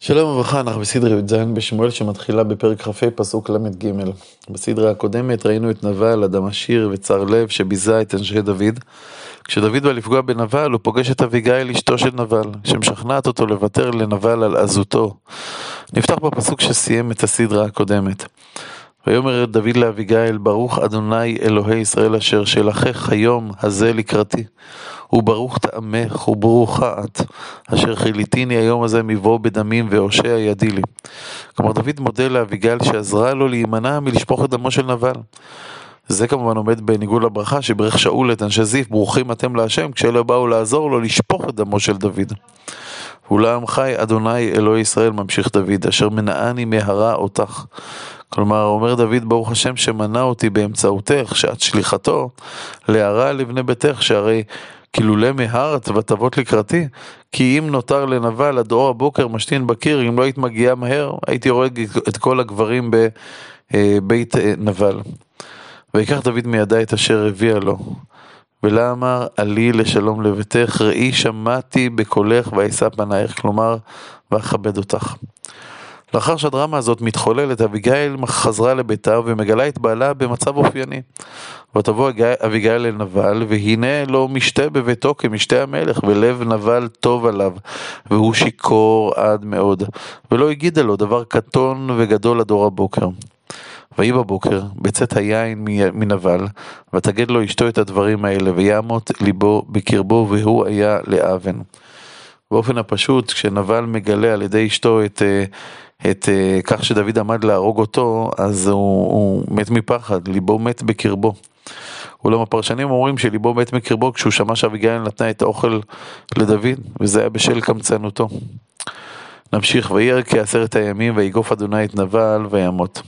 שלום וברכה, אנחנו בסדרה י"ז בשמואל שמתחילה בפרק כ"ה פסוק ל"ג. בסדרה הקודמת ראינו את נבל, אדם עשיר וצר לב שביזה את אנשי דוד. כשדוד בא לפגוע בנבל הוא פוגש את אביגיל אשתו של נבל, שמשכנעת אותו לוותר לנבל על עזותו. נפתח בפסוק שסיים את הסדרה הקודמת. ויאמר דוד לאביגיל, ברוך אדוני אלוהי ישראל אשר שלחך היום הזה לקראתי. וברוך טעמך וברוכה את, אשר חיליתיני היום הזה מבוא בדמים והושע ידי לי. כלומר דוד מודה לאביגיל שעזרה לו להימנע מלשפוך את דמו של נבל. זה כמובן עומד בניגוד לברכה שברך שאול את אנשי זיף, ברוכים אתם להשם, כשאלה באו לעזור לו לשפוך את דמו של דוד. ולעם חי אדוני אלוהי ישראל ממשיך דוד, אשר מנעני מהרה אותך. כלומר, אומר דוד, ברוך השם שמנע אותי באמצעותך, שאת שליחתו, להרע לבני ביתך, שהרי כילולי מהרת ותבות לקראתי, כי אם נותר לנבל עד אור הבוקר משתין בקיר, אם לא היית מגיעה מהר, הייתי הורג את כל הגברים בבית אה, נבל. ויקח דוד מידה את אשר הביאה לו. ולה אמר עלי לשלום לביתך, ראי שמעתי בקולך ואשא פנייך, כלומר, ואכבד אותך. לאחר שהדרמה הזאת מתחוללת, אביגיל חזרה לביתה ומגלה את בעלה במצב אופייני. ותבוא אביגיל אל נבל, והנה לא משתה בביתו כמשתה המלך, ולב נבל טוב עליו, והוא שיכור עד מאוד, ולא הגידה לו דבר קטון וגדול עד אור הבוקר. ויהי בבוקר, בצאת היין מנבל, ותגד לו אשתו את הדברים האלה, ויעמות ליבו בקרבו, והוא היה לאבן. באופן הפשוט, כשנבל מגלה על ידי אשתו את, אה, את אה, כך שדוד עמד להרוג אותו, אז הוא, הוא מת מפחד, ליבו מת בקרבו. אולם הפרשנים אומרים שליבו מת מקרבו כשהוא שמע שאביגיל נתנה את האוכל לדוד, וזה היה בשל קמצנותו. נמשיך, וירא כעשרת הימים, ויגוף אדוני את נבל, וימות.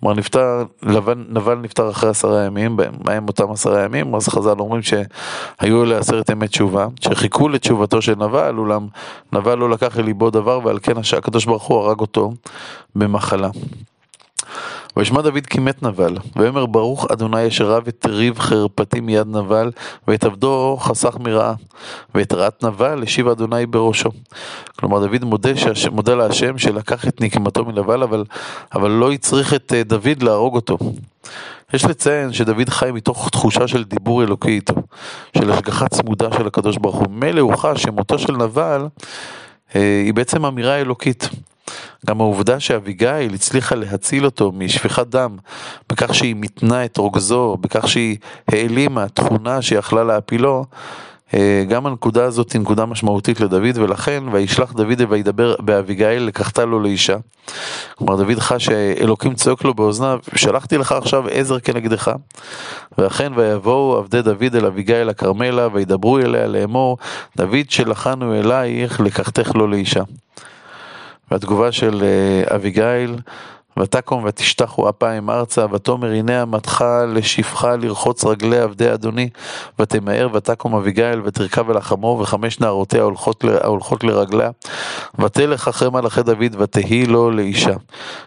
כלומר, נפטר, לבן, נבל נפטר אחרי עשרה ימים, מה הם אותם עשרה ימים? אז חז"ל אומרים שהיו אלה עשרת ימי תשובה, שחיכו לתשובתו של נבל, אולם נבל לא לקח אל ליבו דבר, ועל כן הקדוש ברוך הוא הרג אותו במחלה. וישמע דוד כי מת נבל, ויאמר ברוך אדוני אשר רב את ריב חרפתי מיד נבל, ואת עבדו חסך מרעה, ואת רעת נבל השיב אדוני בראשו. כלומר דוד מודה, שהש... מודה להשם שלקח את נקמתו מנבל, אבל, אבל לא הצריך את אה, דוד להרוג אותו. יש לציין שדוד חי מתוך תחושה של דיבור אלוקי איתו, של השגחה צמודה של הקדוש ברוך הוא. מילא הוא חש שמותו של נבל אה, היא בעצם אמירה אלוקית. גם העובדה שאביגיל הצליחה להציל אותו משפיכת דם, בכך שהיא מתנה את רוגזו, בכך שהיא העלימה תכונה שיכלה להפילו, אה, גם הנקודה הזאת היא נקודה משמעותית לדוד, ולכן, וישלח דוד וידבר באביגיל, לקחתה לו לאישה. כלומר, דוד חש שאלוקים צועק לו באוזניו, שלחתי לך עכשיו עזר כנגדך. ואכן, ויבואו עבדי דוד אל אביגיל הכרמלה, וידברו אליה לאמור, דוד שלחנו אלייך, לקחתך לו לאישה. והתגובה של אה, אביגיל, ותקום ותשתחו אפיים ארצה, ותאמר הנה עמדך לשפחה לרחוץ רגלי עבדי אדוני, ותמהר ותקום אביגיל ותרכב אל החמור, וחמש נערותיה הולכות, הולכות לרגליה, ותלך אחרי מלאכי דוד, ותהי לו לאישה.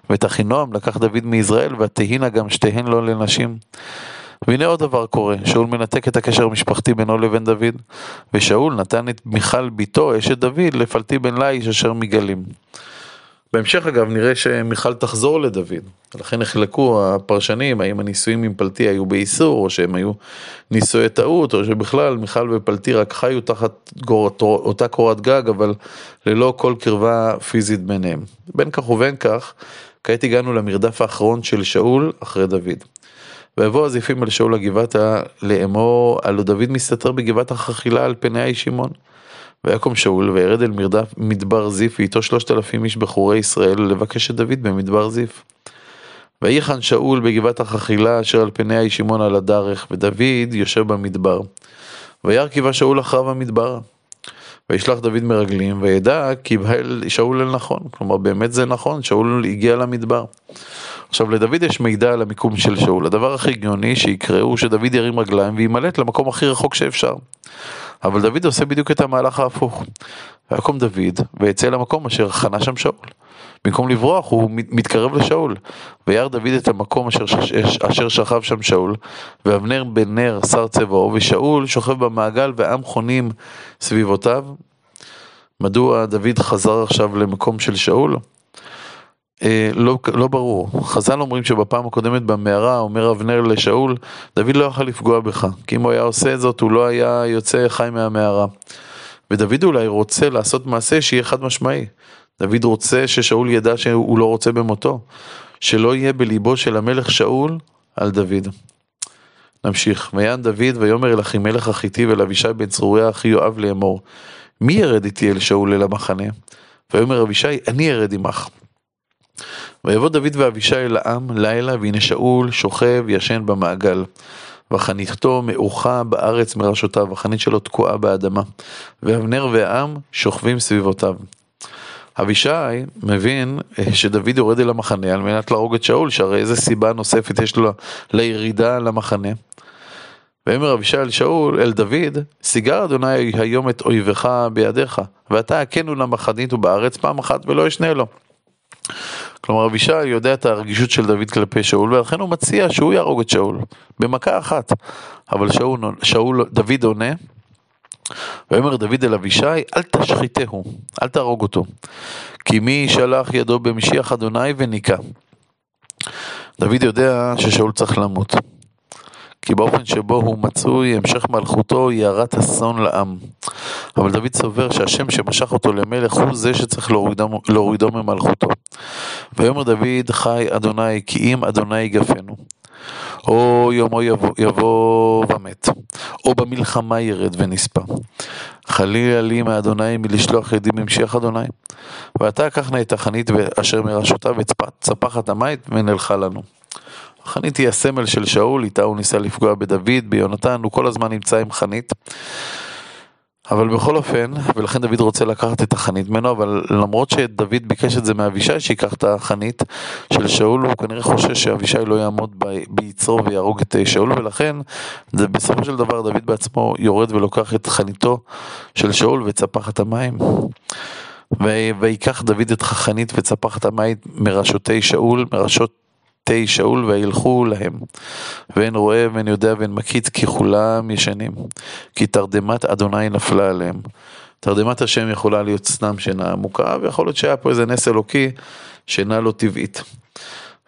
ואת לקח דוד מישראל, ותהינה גם שתיהן לו לנשים. והנה עוד דבר קורה, שאול מנתק את הקשר המשפחתי בינו לבין דוד, ושאול נתן את מיכל בתו, אשת דוד, לפלטי בן ליש אשר מגלים. בהמשך אגב נראה שמיכל תחזור לדוד, לכן נחלקו הפרשנים האם הנישואים עם פלטי היו באיסור או שהם היו נישואי טעות או שבכלל מיכל ופלטי רק חיו תחת גור, אותה קורת גג אבל ללא כל קרבה פיזית ביניהם. בין כך ובין כך, כעת הגענו למרדף האחרון של שאול אחרי דוד. ויבוא הזיפים אל שאול הגבעתה לאמור, הלא דוד מסתתר בגבעת החכילה על פני האיש שמעון. ויקום שאול וירד אל מרדף מדבר זיף ואיתו שלושת אלפים איש בחורי ישראל לבקש את דוד במדבר זיף. ויחן שאול בגבעת החכילה אשר על פני האיש שמעון על הדרך ודוד יושב במדבר. וירא שאול אחריו במדבר. וישלח דוד מרגלים וידע כי בא שאול אל נכון. כלומר באמת זה נכון, שאול הגיע למדבר. עכשיו לדוד יש מידע על המיקום של שאול, הדבר הכי הגיוני שיקרה הוא שדוד ירים רגליים וימלט למקום הכי רחוק שאפשר. אבל דוד עושה בדיוק את המהלך ההפוך. ויקום דוד ויצא למקום אשר חנה שם שאול. במקום לברוח הוא מתקרב לשאול. וירא דוד את המקום אשר, אשר שכב שם שאול, ואבנר בן נר שר צבעו, ושאול שוכב במעגל ועם חונים סביבותיו. מדוע דוד חזר עכשיו למקום של שאול? אה, לא, לא ברור. חז"ל אומרים שבפעם הקודמת במערה אומר אבנר לשאול, דוד לא יכול לפגוע בך, כי אם הוא היה עושה זאת הוא לא היה יוצא חי מהמערה. ודוד אולי רוצה לעשות מעשה שיהיה חד משמעי. דוד רוצה ששאול ידע שהוא לא רוצה במותו, שלא יהיה בליבו של המלך שאול על דוד. נמשיך, ויען דוד ויאמר אל אחימלך החיתי ואל אבישי בן צרוריה אחי יואב לאמור, מי ירד איתי אל שאול אל המחנה? ויאמר אבישי, אני ארד עמך. ויבוא דוד ואבישי אל העם לילה, והנה שאול שוכב ישן במעגל. וחניתו מעוכה בארץ מראשותיו, החנית שלו תקועה באדמה. ואבנר והעם שוכבים סביבותיו. אבישי מבין אה, שדוד יורד אל המחנה על מנת להרוג את שאול, שהרי איזה סיבה נוספת יש לו לירידה למחנה. ויאמר אבישי אל שאול, אל דוד, סיגר אדוני היום את אויבך בידיך, ואתה הכנו למחנית ובארץ פעם אחת ולא אשנה לו. כלומר אבישי יודע את הרגישות של דוד כלפי שאול ולכן הוא מציע שהוא יהרוג את שאול במכה אחת. אבל שאול, שאול דוד עונה ויאמר דוד אל אבישי אל תשחיתהו, אל תהרוג אותו כי מי שלח ידו במשיח אדוני וניקה. דוד יודע ששאול צריך למות. כי באופן שבו הוא מצוי, המשך מלכותו היא הרת אסון לעם. אבל דוד סובר שהשם שמשך אותו למלך הוא זה שצריך להורידו, להורידו ממלכותו. ויאמר דוד חי אדוני כי אם אדוני יגפנו. או יומו יבוא, יבוא ומת, או במלחמה ירד ונספה. חלילה לי מאדוני מלשלוח ידי ממשיח אדוני. ואתה קח נא את החנית אשר מראשותיו וצפחת המית ונלכה לנו. חנית היא הסמל של שאול, איתה הוא ניסה לפגוע בדוד, ביונתן, הוא כל הזמן נמצא עם חנית. אבל בכל אופן, ולכן דוד רוצה לקחת את החנית ממנו, אבל למרות שדוד ביקש את זה מאבישי שיקח את החנית של שאול, הוא כנראה חושש שאבישי לא יעמוד ביצרו ויהרוג את שאול, ולכן זה בסופו של דבר דוד בעצמו יורד ולוקח את חניתו של שאול וצפח את המים. ויקח דוד את חנית וצפח את המים מראשותי שאול, מראשות תה שאול וילכו להם. ואין רואה ואין יודע ואין מקיץ כי כולם ישנים. כי תרדמת אדוני נפלה עליהם. תרדמת השם יכולה להיות סתם שינה עמוקה, ויכול להיות שהיה פה איזה נס אלוקי, שינה לא טבעית.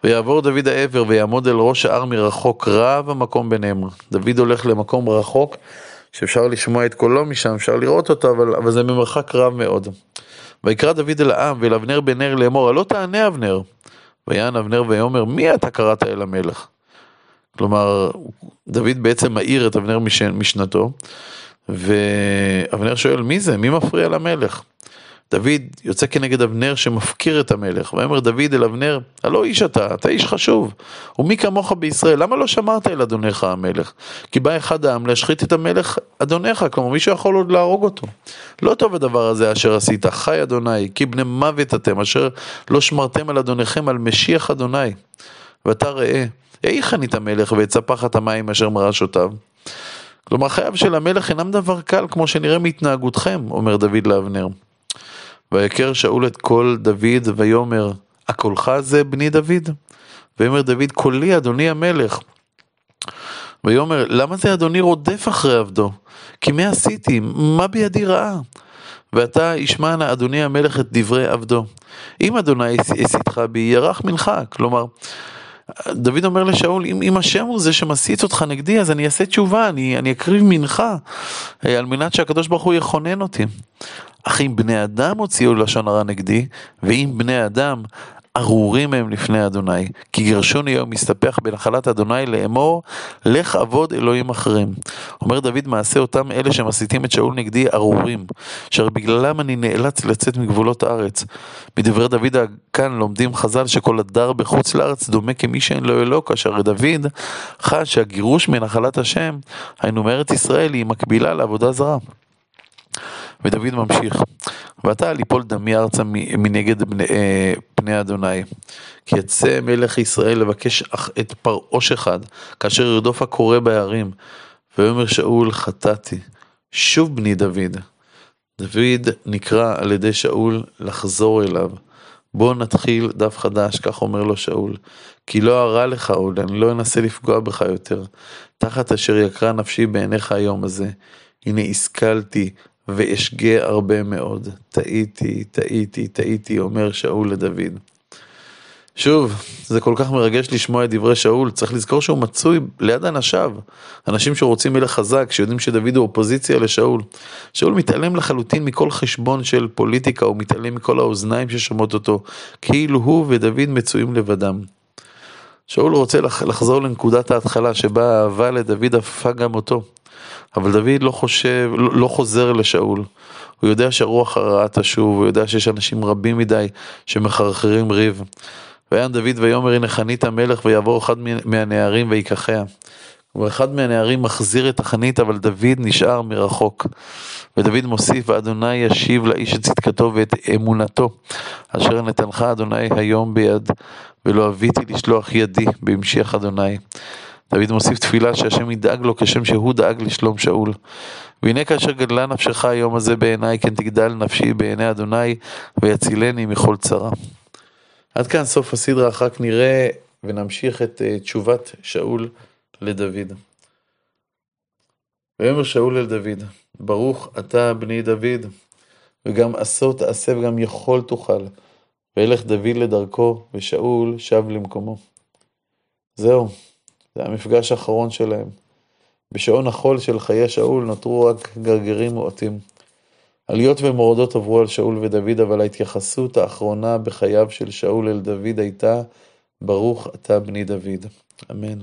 ויעבור דוד העבר ויעמוד אל ראש ההר מרחוק, רב המקום ביניהם. דוד הולך למקום רחוק, שאפשר לשמוע את קולו משם, אפשר לראות אותו, אבל, אבל זה ממרחק רב מאוד. ויקרא דוד אל העם ואל אבנר בן נר לאמור, הלא תענה אבנר. ויען אבנר ויאמר מי אתה קראת אל המלך? כלומר דוד בעצם מעיר את אבנר משנתו ואבנר שואל מי זה? מי מפריע למלך? דוד יוצא כנגד אבנר שמפקיר את המלך, ויאמר דוד אל אבנר, הלא איש אתה, אתה איש חשוב, ומי כמוך בישראל, למה לא שמרת אל אדונך המלך? כי בא אחד העם להשחית את המלך אדונך, כלומר מישהו יכול עוד להרוג אותו. לא טוב הדבר הזה אשר עשית, חי אדוני, כי בני מוות אתם, אשר לא שמרתם על אדוניכם, על משיח אדוני. ואתה ראה, היכן את המלך ואת ספחת המים אשר מרשותיו. כלומר חייו של המלך אינם דבר קל כמו שנראה מהתנהגותכם, אומר דוד לאבנר. ויכר שאול את קול דוד ויאמר, הקולך זה בני דוד? ויאמר דוד, קולי אדוני המלך. ויאמר, למה זה אדוני רודף אחרי עבדו? כי מה עשיתי? מה בידי רעה? ואתה ישמע נא אדוני המלך את דברי עבדו. אם אדוני הסיתך בי, ירח מנחה. כלומר, דוד אומר לשאול, אם, אם השם הוא זה שמסית אותך נגדי, אז אני אעשה תשובה, אני, אני אקריב מנחה, אה, על מנת שהקדוש ברוך הוא יכונן אותי. אך אם בני אדם הוציאו לשון הרע נגדי, ואם בני אדם ארורים הם לפני אדוני, כי גירשוני היום מסתפח בנחלת אדוני לאמור, לך עבוד אלוהים אחרים. אומר דוד, מעשה אותם אלה שמסיתים את שאול נגדי ארורים, אשר בגללם אני נאלץ לצאת מגבולות הארץ. מדברי דוד כאן לומדים חז"ל שכל הדר בחוץ לארץ דומה כמי שאין לו אלוק, כאשר דוד חש שהגירוש מנחלת השם, היינו מארץ ישראל, היא מקבילה לעבודה זרה. ודוד ממשיך, ואתה ליפול דמי ארצה מנגד אה, פני אדוני. כי יצא מלך ישראל לבקש את פרעוש אחד, כאשר ירדוף הקורא בהרים. ויאמר שאול חטאתי, שוב בני דוד. דוד נקרא על ידי שאול לחזור אליו. בוא נתחיל דף חדש, כך אומר לו שאול. כי לא ארע לך עוד, אני לא אנסה לפגוע בך יותר. תחת אשר יקרה נפשי בעיניך היום הזה. הנה השכלתי ואשגה הרבה מאוד. טעיתי, טעיתי, טעיתי, אומר שאול לדוד. שוב, זה כל כך מרגש לשמוע את דברי שאול, צריך לזכור שהוא מצוי ליד אנשיו, אנשים שרוצים מלך חזק, שיודעים שדוד הוא אופוזיציה לשאול. שאול מתעלם לחלוטין מכל חשבון של פוליטיקה, הוא מתעלם מכל האוזניים ששומעות אותו, כאילו הוא ודוד מצויים לבדם. שאול רוצה לחזור לנקודת ההתחלה שבה האהבה לדוד הפכה גם אותו. אבל דוד לא חושב, לא, לא חוזר לשאול. הוא יודע שהרוח הרעה תשוב, הוא יודע שיש אנשים רבים מדי שמחרחרים ריב. ויען דוד ויאמר הנה חנית המלך ויעבור אחד מהנערים ויקחיה. ואחד מהנערים מחזיר את החנית אבל דוד נשאר מרחוק. ודוד מוסיף ואדוני ישיב לאיש את צדקתו ואת אמונתו אשר נתנך אדוני היום ביד ולא אביתי לשלוח ידי בהמשיך אדוני. דוד מוסיף תפילה שהשם ידאג לו כשם שהוא דאג לשלום שאול. והנה כאשר גדלה נפשך היום הזה בעיניי כן תגדל נפשי בעיני אדוני ויצילני מכל צרה. עד כאן סוף הסדרה, אחר כך נראה ונמשיך את uh, תשובת שאול לדוד. ויאמר שאול אל דוד, ברוך אתה בני דוד, וגם עשו תעשה וגם יכול תוכל. וילך דוד לדרכו, ושאול שב למקומו. זהו, זה המפגש האחרון שלהם. בשעון החול של חיי שאול נותרו רק גרגרים מועטים. עליות ומורדות עברו על שאול ודוד, אבל ההתייחסות האחרונה בחייו של שאול אל דוד הייתה, ברוך אתה בני דוד. אמן.